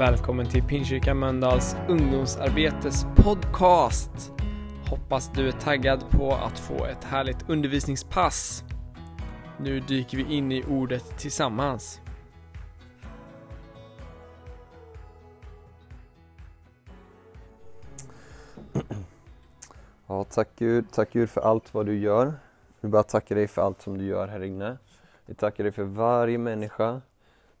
Välkommen till Pingstkyrkan Mölndals ungdomsarbetes podcast. Hoppas du är taggad på att få ett härligt undervisningspass. Nu dyker vi in i ordet tillsammans. Ja, tack Gud. Tack Gud för allt vad du gör. Vi bara tackar dig för allt som du gör här inne. Vi tackar dig för varje människa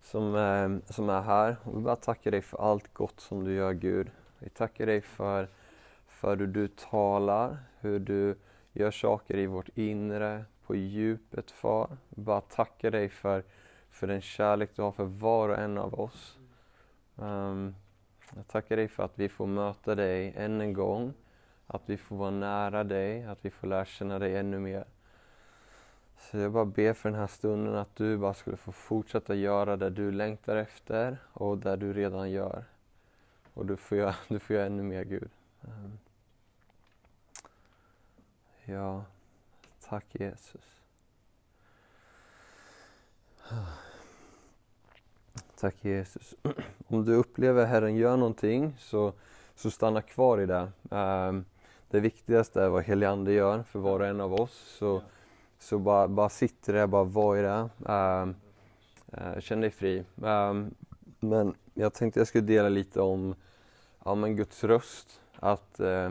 som är, som är här. Och vi bara tackar dig för allt gott som du gör Gud. Vi tackar dig för, för hur du talar, hur du gör saker i vårt inre, på djupet Far. Vi bara tackar dig för, för den kärlek du har för var och en av oss. Um, jag tackar dig för att vi får möta dig än en gång. Att vi får vara nära dig, att vi får lära känna dig ännu mer. Så jag bara ber för den här stunden att du bara skulle få fortsätta göra det du längtar efter och det du redan gör. Och du får göra, du får göra ännu mer Gud. Ja, tack Jesus. Tack Jesus. Om du upplever Herren gör någonting så, så stanna kvar i det. Ehm, det viktigaste är vad Ande gör för var och en av oss. Så, så bara, bara sitt där, bara var i det. Um, uh, känn dig fri. Um, men jag tänkte jag skulle dela lite om ja, men Guds röst. Att, uh,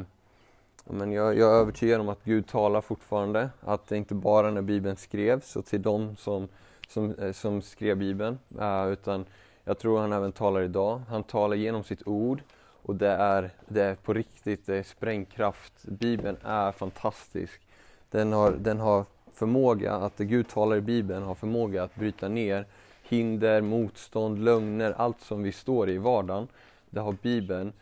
men jag, jag är övertygad om att Gud talar fortfarande. Att det inte bara när Bibeln skrevs och till de som, som, eh, som skrev Bibeln. Uh, utan jag tror han även talar idag. Han talar genom sitt ord. Och det är, det är på riktigt, det är sprängkraft. Bibeln är fantastisk. Den har, den har förmåga, att det Gud talar i Bibeln har förmåga att bryta ner hinder, motstånd, lögner, allt som vi står i i vardagen. Det har Bibeln,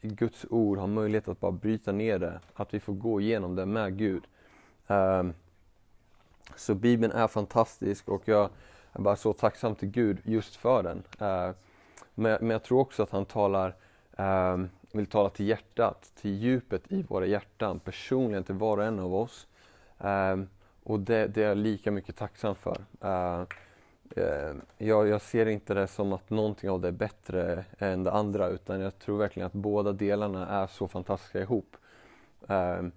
Guds ord har möjlighet att bara bryta ner det. Att vi får gå igenom det med Gud. Um, så Bibeln är fantastisk och jag är bara så tacksam till Gud just för den. Uh, men, men jag tror också att han talar Um, vill tala till hjärtat, till djupet i våra hjärtan, personligen till var och en av oss. Um, och det, det, är jag lika mycket tacksam för. Uh, uh, jag, jag, ser inte det som att någonting av det är bättre än det andra utan jag tror verkligen att båda delarna är så fantastiska ihop. Uh,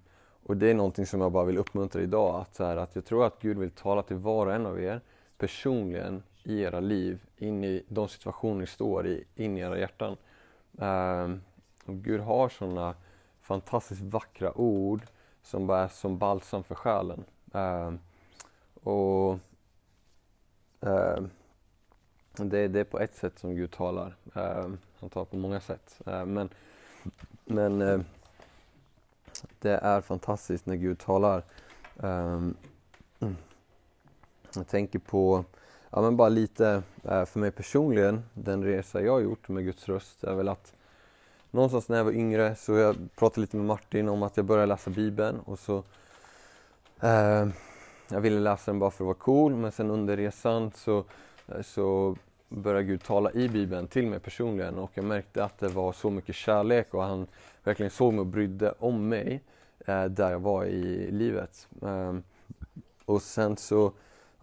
och det är någonting som jag bara vill uppmuntra idag, att, så här, att jag tror att Gud vill tala till var och en av er personligen i era liv, in i de situationer ni står i, in i era hjärtan. Och Gud har sådana fantastiskt vackra ord som bara är som balsam för själen. Uh, och uh, det, det, är på ett sätt som Gud talar. Ehm, han talar på många sätt. men men uh, det är fantastiskt när Gud talar. jag tänker på ja, men bara lite eh, för mig personligen, den resa jag har gjort med Guds röst är väl att någonstans när jag var yngre så jag pratade lite med Martin om att jag började läsa Bibeln och så eh, jag ville läsa den bara för att vara cool men sen under resan så, eh, så började Gud tala i Bibeln till mig personligen och jag märkte att det var så mycket kärlek och han verkligen såg mig och brydde om mig eh, där jag var i livet. Eh, och sen så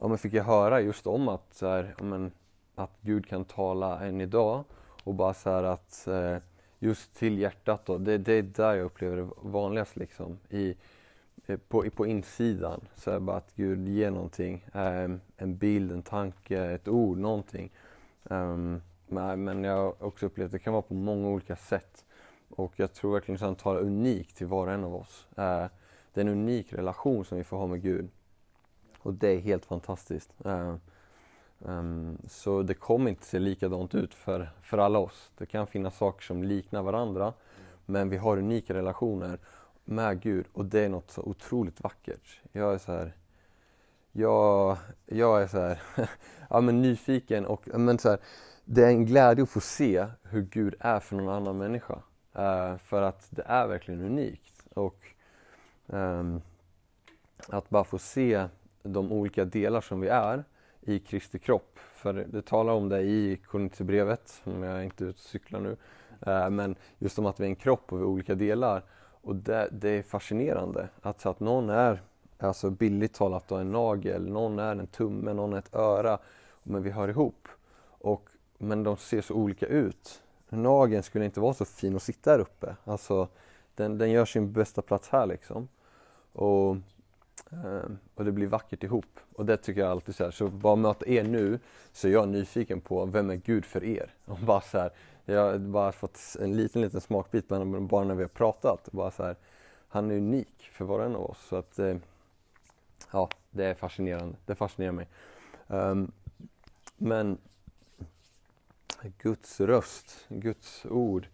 ja, men fick jag höra just om att, så här, ja, men, att Gud kan tala än idag och bara så här att eh, just till hjärtat då, det, det är där jag upplever det vanligast liksom. I, eh, Eh, på, på insidan så är det bara att Gud ger någonting, eh, en bild, en tanke, ett ord, någonting. Um, men jag har också upplevt att det kan vara på många olika sätt. Och jag tror verkligen att han talar unikt till var och en av oss. Uh, det är en unik relation som vi får ha med Gud. Och det är helt fantastiskt. Uh, um, så det kommer inte se likadant ut för, för alla oss. Det kan finnas saker som liknar varandra men vi har unika relationer med Gud och det är något så otroligt vackert. Jag är så här, jag, jag är så här, ja, men nyfiken och men så här, det är en glädje att få se hur Gud är för någon annan människa. Uh, för att det är verkligen unikt. Och um, att bara få se de olika delar som vi är i Kristi kropp. För det talar om det i Korinthierbrevet, om jag är inte ute och cyklar nu. Uh, men just om att vi är en kropp och vi är olika delar. Och det, det är fascinerande att, att någon är, alltså billigt talat, en nagel, någon är en tumme, någon är ett öra. Men vi hör ihop. Och, men de ser så olika ut. nageln skulle inte vara så fin att sitta här uppe. Alltså, den, den gör sin bästa plats här liksom. Och, ehm, och det blir vackert ihop. Och det tycker jag alltid så här. Så bara möta er nu så är jag nyfiken på vem är Gud för er? Och bara så här, jag har bara fått en liten, liten smakbit bara när vi har pratat. Bara så här, han är unik för var och en av oss. Så att, eh, ja, det är fascinerande. Det fascinerar mig. Um, men Guds röst, Guds ord.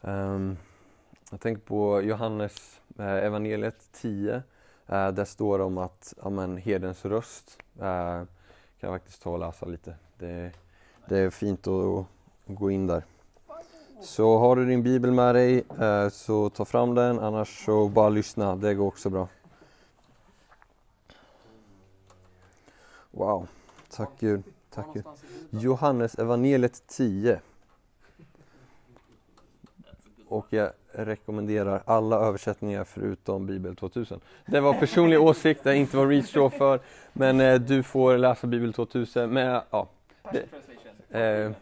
Um, jag tänker på Johannes eh, evangeliet 10. Eh, där står det om att amen, herdens röst. Eh, kan jag faktiskt ta och läsa lite. Det, det är fint att, gå in där. Så har du din bibel med dig eh, så ta fram den, annars så bara lyssna. Det går också bra. Wow, tack Gud. Tack Gud. Johannes evangeliet 10. Och jag rekommenderar alla översättningar förutom Bibel 2000. Det var personlig åsikt, det är inte vad Reach står för. Men eh, du får läsa Bibel 2000. Men, ja, det, eh,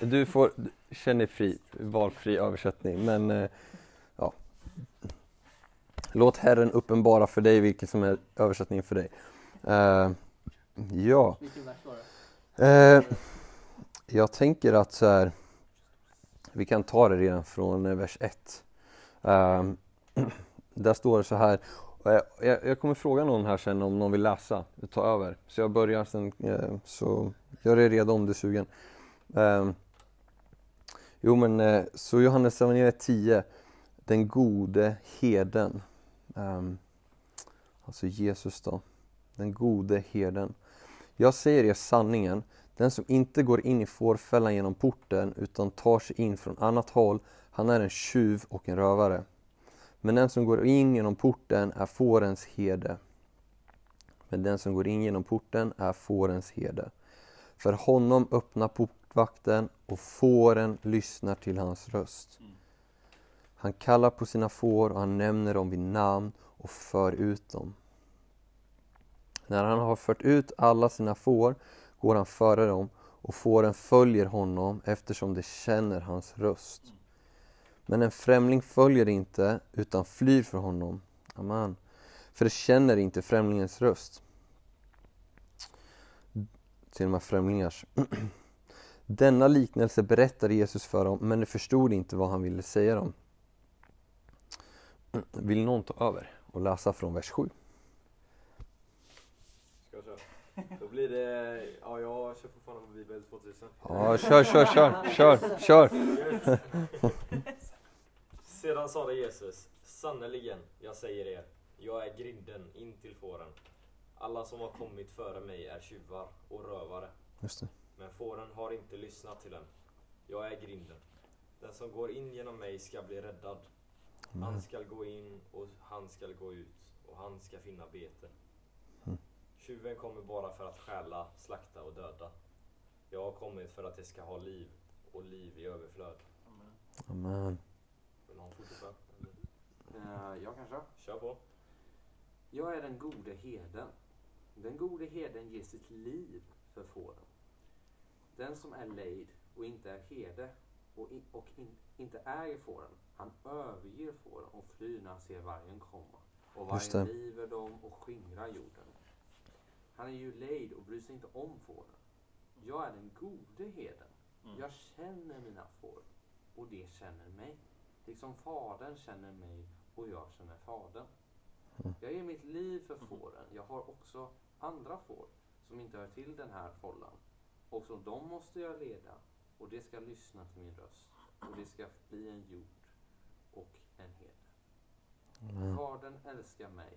du får känna dig fri, valfri översättning. Men eh, ja. Låt Herren uppenbara för dig vilken som är översättningen för dig. Eh, ja. Eh, jag tänker att så här, vi kan ta det redan från vers 1. Eh, där står det så här, jag, jag, kommer fråga någon här sen om någon vill läsa, ta över. Så jag börjar sen, så gör dig redo om du är sugen. Jo men, eh, så Johannes evangeliet 10, den gode heden. Um, alltså Jesus då, den gode heden. Jag säger er sanningen, den som inte går in i fårfällan genom porten utan tar sig in från annat håll, han är en tjuv och en rövare. Men den som går in genom porten är fårens herde. Men den som går in genom porten är fårens herde. För honom öppnar portvakten och fåren lyssnar till hans röst. Han kallar på sina får och han nämner dem vid namn och för ut dem. När han har fört ut alla sina får går han före dem och fåren följer honom eftersom de känner hans röst. Men en främling följer inte utan flyr för honom. Amen. För de känner inte främlingens röst. Till och med främlingars. Denna liknelse berättade Jesus för dem men de förstod inte vad han ville säga dem. Vill någon ta över och läsa från vers 7? Då blir det, ja jag kör fortfarande på Bibel 2000. Ja, kör, kör, kör, kör, kör. Sedan sade Jesus, sannerligen, jag säger er, jag är grinden in till fåren. Alla som har kommit före mig är tjuvar och rövare. Just det. Men fåren har inte lyssnat till den. Jag är grinden. Den som går in genom mig ska bli räddad. Han ska gå in och han ska gå ut och han ska finna bete. Tjuven kommer bara för att stjäla, slakta och döda. Jag har kommit för att det ska ha liv och liv i överflöd. Amen. Vill någon fortsätta? Uh, jag kanske? Kör på. Jag är den gode herden. Den gode herden ger sitt liv för fåren. Den som är lejd och inte är herde och, in, och in, inte äger fåren, han överger fåren och flyr när han ser vargen komma. Och vargen river dem och skingrar jorden. Han är ju lejd och bryr sig inte om fåren. Jag är den gode herden. Mm. Jag känner mina får och de känner mig. Liksom fadern känner mig och jag känner fadern. Mm. Jag ger mitt liv för fåren. Jag har också andra får som inte hör till den här follan. Också de måste jag leda och det ska lyssna till min röst. Och det ska bli en jord och en herde. Mm. Fadern älskar mig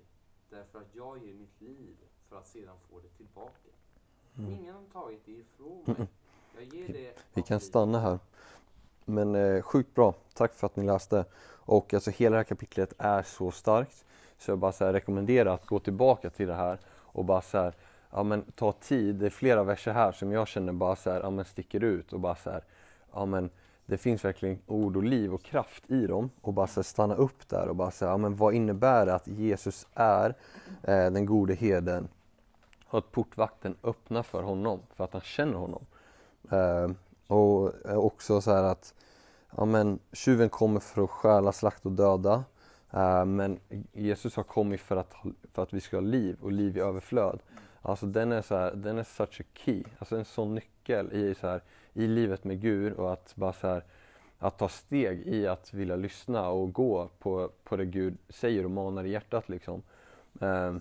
därför att jag ger mitt liv för att sedan få det tillbaka. Mm. Ingen har tagit det ifrån mig. Jag ger det Vi kan stanna här. Men eh, sjukt bra. Tack för att ni läste. Och alltså hela det här kapitlet är så starkt. Så jag bara så här, rekommenderar att gå tillbaka till det här och bara så här, ja men ta tid. Det är flera verser här som jag känner bara så här, ja men sticker ut och bara så här, ja men det finns verkligen ord och liv och kraft i dem och bara så stanna upp där och bara säga, ja men vad innebär det att Jesus är eh, den gode heden och att portvakten öppnar för honom för att han känner honom. Eh, och också så här att ja, men, tjuven kommer för att stjäla, slakta och döda. Eh, men Jesus har kommit för att, för att vi ska ha liv och liv i överflöd. Alltså den är, så här, den är such a key, alltså en sån nyckel i, så här, i livet med Gud och att bara så här, att ta steg i att vilja lyssna och gå på, på det Gud säger och manar i hjärtat liksom. Eh,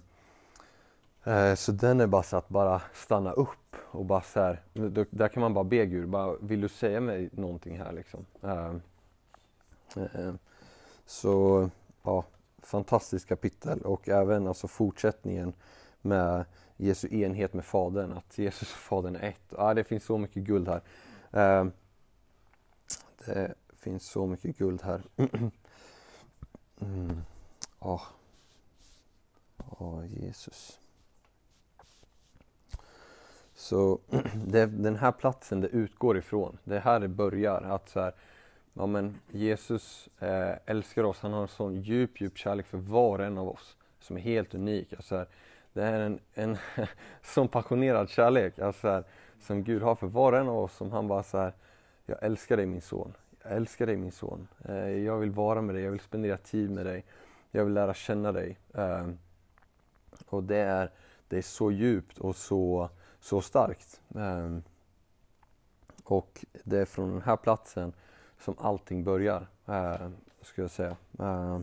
eh, så den är bara så att bara stanna upp och bara så här, då, där kan man bara be Gud, bara, vill du säga mig någonting här liksom? Ehm, ehm, så ja, fantastiskt kapitel och även alltså fortsättningen med Jesu enhet med Fadern, att Jesus och Fadern är ett. Ja, det finns så mycket guld här. Eh, det finns så mycket guld här. mm. oh. oh, Jesus. Så det, den här platsen det utgår ifrån, det är här det börjar. Att så här, ja, men Jesus eh, älskar oss, han har en sån djup, djup kärlek för var och en av oss som är helt unik. Alltså här, det är en, en sån passionerad kärlek alltså här, som Gud har för var och en av oss som han bara så här, jag älskar dig min son, jag älskar dig min son. Eh, jag vill vara med dig, jag vill spendera tid med dig, jag vill lära känna dig. Eh, och det är, det är så djupt och så, så starkt. Eh, och det är från den här platsen som allting börjar, eh, skulle jag säga. Eh,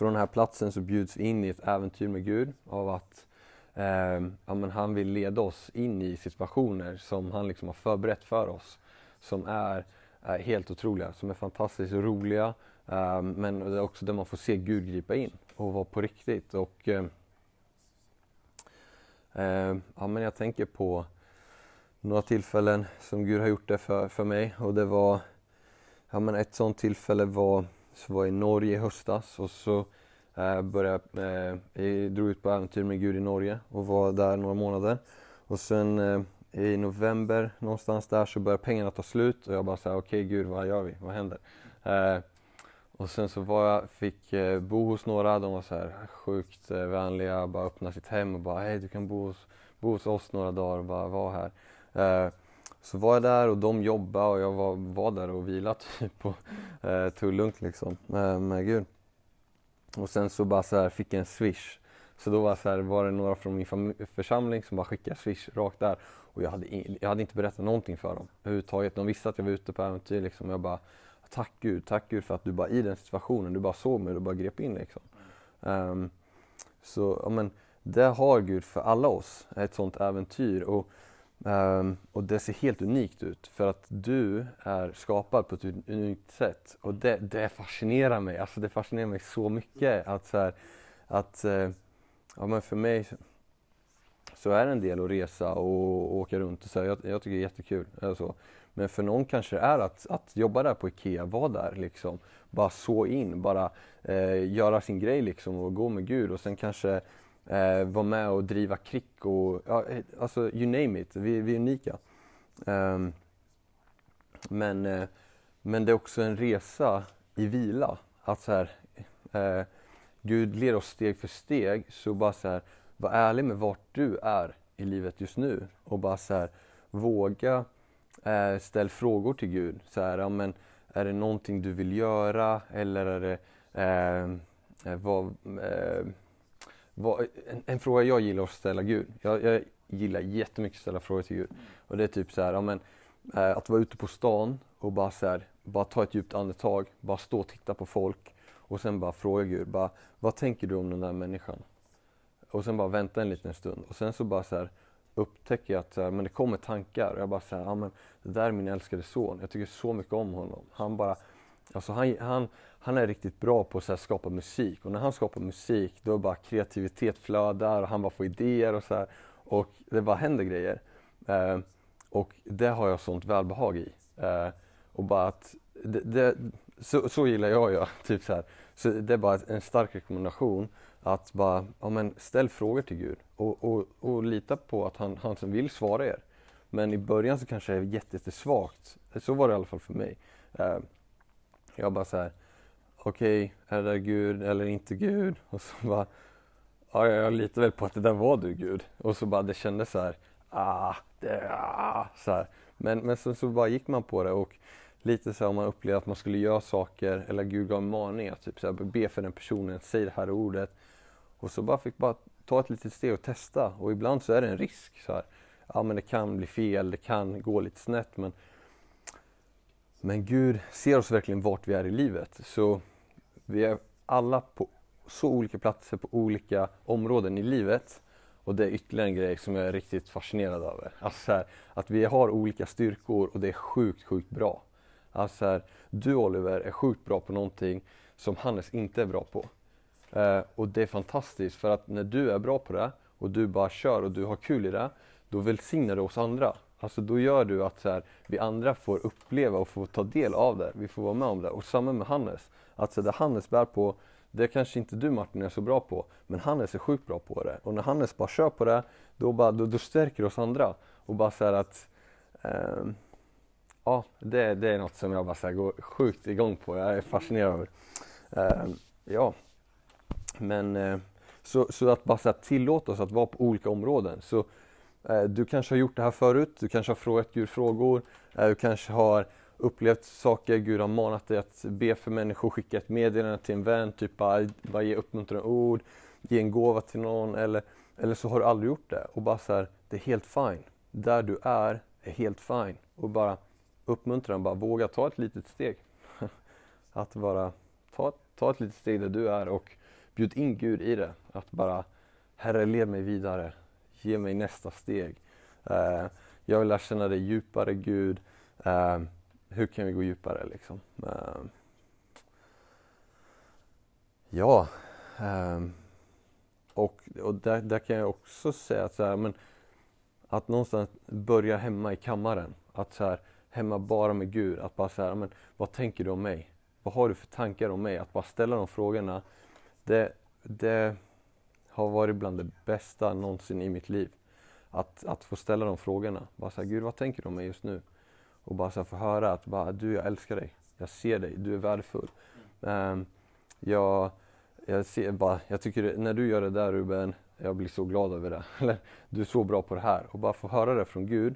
från den här platsen så bjuds vi in i ett äventyr med Gud av att eh, ja, men han vill leda oss in i situationer som han liksom har förberett för oss. Som är eh, helt otroliga, som är fantastiskt roliga eh, men det är också där man får se Gud gripa in och vara på riktigt. Och, eh, ja, men jag tänker på några tillfällen som Gud har gjort det för, för mig och det var ja, men ett sånt tillfälle var så var i Norge i höstas och så eh, började, eh, jag drog ut på äventyr med Gud i Norge och var där några månader. Och sen eh, i november någonstans där så började pengarna ta slut och jag bara såhär, okej okay, Gud vad gör vi? Vad händer? Eh, och sen så var jag, fick eh, bo hos några, de var så här sjukt eh, vänliga, bara öppna sitt hem och bara hej du kan bo hos, bo hos oss några dagar och bara vara här. Eh, så var jag där och de jobbade och jag var, var där och vilade typ och eh, tog lugnt liksom med, med Gud. Och sen så bara så här fick jag en swish. Så då var, så här, var det några från min församling som bara skickade swish rakt där. Och jag hade, jag hade inte berättat någonting för dem överhuvudtaget. De visste att jag var ute på äventyr liksom. Jag bara Tack Gud, tack Gud för att du bara i den situationen, du bara såg mig och du bara grep in liksom. Um, så ja, men det har Gud för alla oss, ett sånt äventyr. Och Um, och det ser helt unikt ut för att du är skapad på ett unikt sätt. Och det, det fascinerar mig, alltså det fascinerar mig så mycket att, så här, att uh, ja, men för mig så är det en del att resa och, och åka runt och så här, jag, jag, tycker det är jättekul. Alltså. Men för någon kanske det är att, att jobba där på IKEA, vara där liksom, bara så in, bara uh, göra sin grej liksom och gå med Gud och sen kanske eh, vara med och driva krick och ja, eh, alltså you name it, vi, vi är unika. Um, men, eh, men det är också en resa i vila. Att så här, eh, Gud leder oss steg för steg, så bara så här, var ärlig med vart du är i livet just nu och bara så här, våga eh, ställa frågor till Gud. Så här, ja, men, är det någonting du vill göra eller är det eh, eh vad, eh, vad, en, en, fråga jag gillar att ställa Gud. Jag, jag gillar jättemycket att ställa frågor till Gud. Och det är typ så här, ja, men, eh, att vara ute på stan och bara, så här, bara ta ett djupt andetag, bara stå och titta på folk och sen bara fråga Gud, bara, vad tänker du om den där människan? Och sen bara vänta en liten stund och sen så bara så här, upptäcker jag att så här, men det kommer tankar och jag bara säger, ja men det där är min älskade son, jag tycker så mycket om honom. Han bara, alltså han, han, han är riktigt bra på att skapa musik och när han skapar musik då bara kreativitet flödar och han bara får idéer och så här, och det bara händer grejer. Eh, och det har jag sånt välbehag i. Eh, och bara att det, det, så, så, gillar jag att göra. Typ så, här. så det är bara en stark rekommendation att bara ja, men ställ frågor till Gud och, och, och lita på att han, han som vill svara er. Men i början så kanske det är jättesvagt. Så var det i alla fall för mig. Eh, jag bara så här, okej, okay, är det där Gud eller inte Gud? Och så bara, ja, jag litar väl på att det där var du Gud. Och så bara, det kändes så här, ah, det, ah, så här. Men, men sen så bara gick man på det och lite så här, om man upplevde att man skulle göra saker eller Gud gav en maning att typ så här, be för den personen, säg det här ordet. Och så bara fick bara ta ett litet steg och testa och ibland så är det en risk. Så här. Ja men det kan bli fel, det kan gå lite snett men men Gud ser oss verkligen vart vi är i livet. Så vi är alla på så olika platser på olika områden i livet. Och det är ytterligare en grej som jag är riktigt fascinerad över. Alltså här, att vi har olika styrkor och det är sjukt, sjukt bra. Alltså här, du Oliver är sjukt bra på någonting som Hannes inte är bra på. Eh, och det är fantastiskt för att när du är bra på det och du bara kör och du har kul i det, då välsignar du oss andra. Alltså då gör du att så här, vi andra får uppleva och får ta del av det. Vi får vara med om det. Och samma med Hannes. Att så det Hannes bär på, det kanske inte du Martin är så bra på. Men Hannes är sjukt bra på det. Och när Hannes bara kör på det, då, bara, då, då stärker oss andra. Och bara så att eh, Ja, det, det är något som jag bara så här, går sjukt igång på. Jag är fascinerad över. Eh, ja, men eh, så, så att bara så här, tillåta oss att vara på olika områden. Så Eh, du kanske har gjort det här förut, du kanske har frågat Gud frågor, eh, du kanske har upplevt saker, Gud har manat dig att be för människor, skicka ett meddelande till en vän, typ bara, bara ge uppmuntrande ord, ge en gåva till någon eller, eller så har du aldrig gjort det och bara så här, det är helt fine. Där du är, är helt fine. Och bara uppmuntra bara våga ta ett litet steg. att bara ta, ta ett litet steg där du är och bjud in Gud i det. Att bara, Herre led mig vidare, ge mig nästa steg. Uh, jag vill lära känna dig djupare Gud. Uh, hur kan vi gå djupare liksom? Uh, ja, ehm, och, och där, där, kan jag också säga att, så här, men, att någonstans börja hemma i kammaren. Att så här, hemma bara med Gud. Att bara så här, men, vad tänker du om mig? Vad har du för tankar om mig? Att bara ställa de frågorna. Det, det, har varit bland det bästa någonsin i mitt liv. Att, att få ställa de frågorna. Bara säga, Gud vad tänker du om mig just nu? Och bara så få höra att bara, du, jag älskar dig. Jag ser dig, du är värdefull. Um, jag, jag, ser, bara, jag tycker när du gör det där Ruben, jag blir så glad över det. Eller, du är så bra på det här. Och bara få höra det från Gud,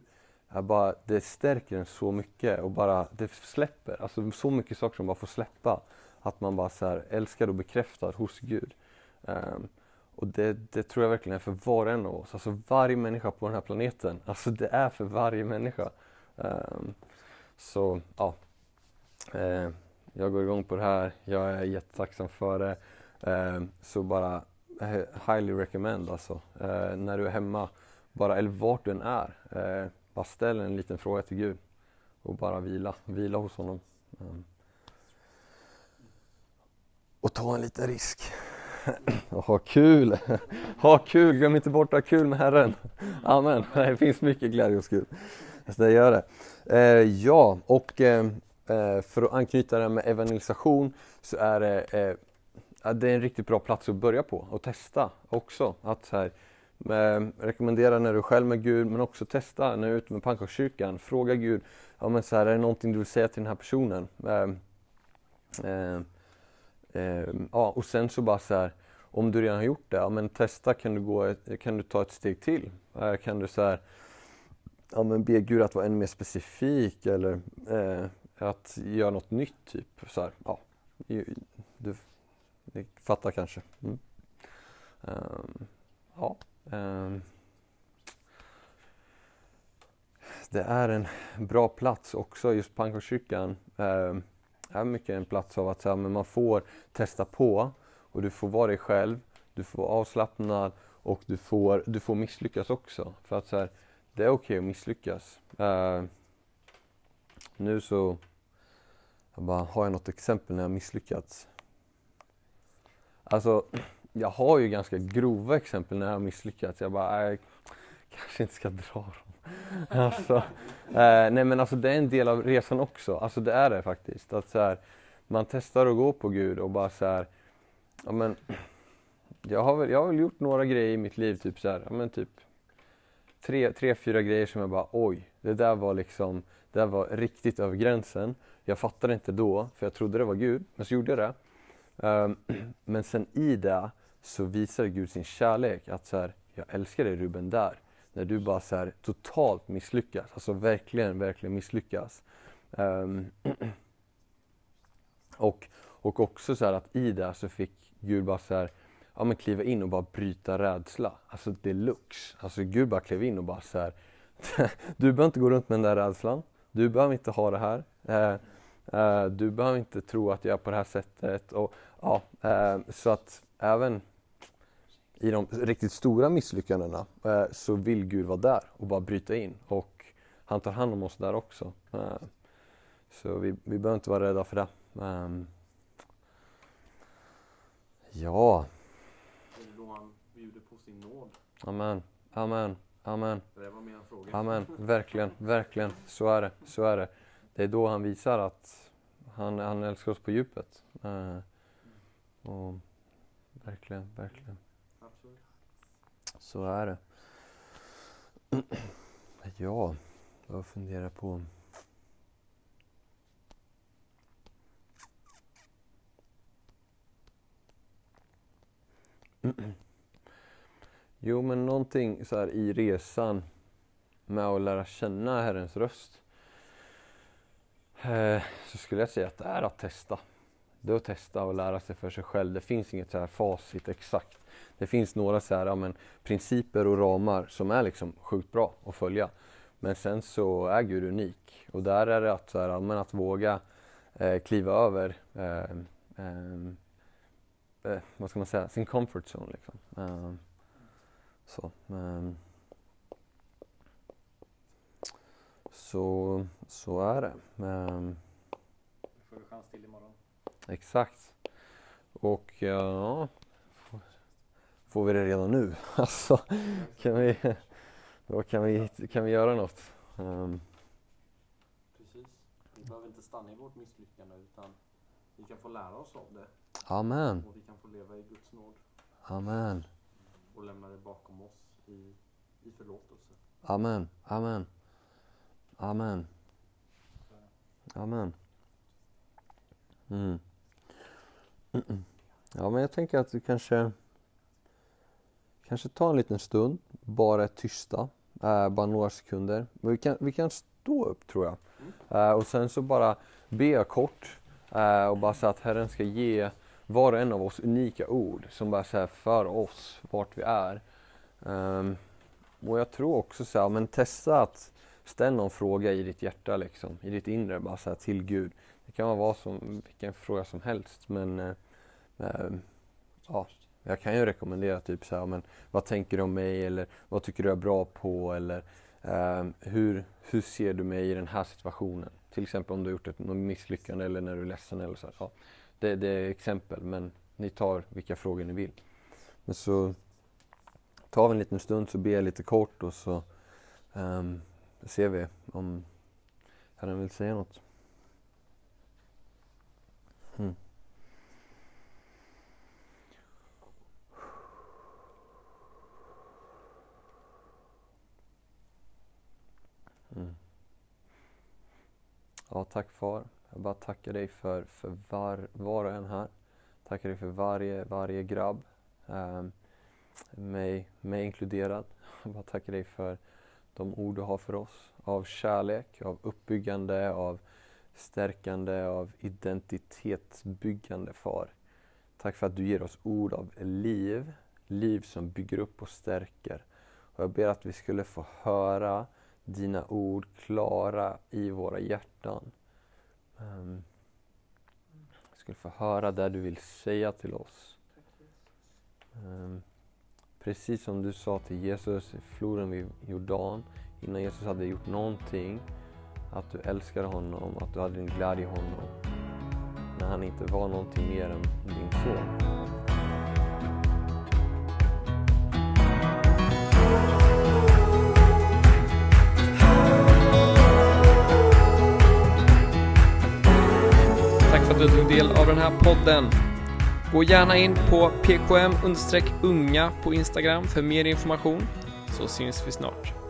bara, det stärker en så mycket och bara det släpper. Alltså så mycket saker som bara får släppa. Att man bara så här, älskar och bekräftar hos Gud. Um, och det, det, tror jag verkligen är för var och en av oss. Alltså varje människa på den här planeten. Alltså det är för varje människa. Um, så ja, uh, jag går igång på det här. Jag är jättetacksam för det. Uh, så bara highly recommend alltså. Uh, när du är hemma, bara, eller vart du än är. bara ställ en liten fråga till Gud och bara vila, vila hos honom. Um, och ta en liten risk ha kul! ha kul! Glöm inte bort att ha kul med Herren. Amen. Det finns mycket glädje hos Gud. Så det gör det. Eh, ja, och eh, eh för att anknyta det med evangelisation så är det, eh, det är en riktigt bra plats att börja på och testa också. Att så här, eh, rekommendera när du är själv med Gud men också testa när du är ute med pannkakskyrkan. Fråga Gud, ja, men så här, är det någonting du vill säga till den här personen? Eh, Eh, ja, och sen så bara så här, om du redan har gjort det, ja, men testa, kan du, gå kan du ta ett steg till? Eh, kan du så här, ja, men be Gud att vara ännu mer specifik eller eh, att göra något nytt, typ. Så här, ja, du, du fattar kanske. Mm. Um, ja. Um, det är en bra plats också, just pannkakskyrkan. Um, ehm, är mycket en plats av att så här, men man får testa på och du får vara dig själv, du får vara avslappnad och du får, du får misslyckas också. För att så här, det är okej okay att misslyckas. Uh, nu så jag bara, har jag något exempel när jag misslyckats? Alltså, jag har ju ganska grova exempel när jag har misslyckats. Jag bara, äh, kanske inte ska dra dem. alltså, eh, nej men alltså det är en del av resan också. Alltså det är det faktiskt. Att så här, man testar att gå på Gud och bara så här, ja men jag har väl, jag har väl gjort några grejer i mitt liv, typ så här, ja men typ tre, tre, fyra grejer som jag bara oj, det där var liksom, det där var riktigt över gränsen. Jag fattade inte då, för jag trodde det var Gud, men så gjorde jag det. Um, men sen i det så visade Gud sin kärlek, att så här, jag älskar dig Ruben där när du bara så här, totalt misslyckas, alltså verkligen, verkligen misslyckas. Um, och, och också så att i det så fick Gud bara så här, ja men kliva in och bara bryta rädsla. Alltså deluxe. Alltså Gud bara klev in och bara så här, du behöver inte gå runt med den där rädslan. Du behöver inte ha det här. Eh, eh, du behöver inte tro att jag är på det här sättet. Och, ja, eh, så att även i de riktigt stora misslyckandena eh, så vill Gud vara där och bara bryta in. Och han tar hand om oss där också. Eh, så vi, vi behöver inte vara rädda för det. Um, ja. Det är då han bjuder på sin nåd. Amen. Amen. Amen. Det var mer en fråga. Amen. Verkligen, verkligen. Så är det. Så är det. Det är då han visar att han, han älskar oss på djupet. Uh, och verkligen, verkligen. Så är det. Ja, jag funderar på... Jo, men någonting så här i resan med att lära känna Herrens röst. Eh, så skulle jag säga att det är att testa. Det är att testa och lära sig för sig själv. Det finns inget så här facit exakt. Det finns några så här, ja, men, principer och ramar som är liksom sjukt bra att följa. Men sen så är Gud unik och där är det att, så här, men, att våga eh, kliva över eh, eh, vad ska man säga, sin comfort zone. Liksom. Eh, så, ehm. så, så är det. Ehm, Det får vi chans till imorgon. exakt. Och ja, får vi det redan nu? Alltså, kan vi, då kan vi, kan vi göra något? Ehm, Precis. Vi behöver inte stanna i vårt misslyckande utan vi kan få lära oss av det amen, och vi kan få leva i Guds nåd amen, och lämna det bakom oss i, i förlåtelse. amen, amen, amen, amen. Mm. Mm-mm. Ja, men jag tänker att vi kanske kanske ta en liten stund, bara tysta, eh, bara några sekunder. Men vi kan, vi kan stå upp tror jag. Eh, och sen så bara be kort eh, och bara säga att Herren ska ge var och en av oss unika ord som bara säger för oss vart vi är. Um, och jag tror också så här, men testa att ställa någon fråga i ditt hjärta liksom, i ditt inre, bara så här, till Gud. Det kan vara vad som, vilken fråga som helst men uh, uh, ja, jag kan ju rekommendera typ så här, men vad tänker du om mig eller vad tycker du är bra på eller eh, hur, hur ser du mig i den här situationen? Till exempel om du har gjort ett misslyckande eller när du är ledsen eller så. Här, ja, det, det är exempel men ni tar vilka frågor ni vill. Men så tar vi en liten stund så ber jag lite kort och så ehm, ser vi om Herren vill säga något. Mm. Ja, tack far. Jag bara tackar dig för, för var, var och en här. Tackar dig för varje, varje grabb. ehm, mig, mig inkluderad. Jag bara tackar dig för de ord du har för oss. Av kärlek, av uppbyggande, av stärkande, av identitetsbyggande far. Tack för att du ger oss ord av liv, liv som bygger upp och stärker. Och jag ber att vi skulle få höra dina ord klara i våra hjärtan. Um, skulle få höra det du vill säga till oss. Um, precis som du sa till Jesus i floden vid Jordan, innan Jesus hade gjort någonting, att du älskade honom, att du hade din glädje i honom. När han inte var någonting mer än din son. Du tog del av den här podden. Gå gärna in på pkm-unga på Instagram för mer information, så syns vi snart.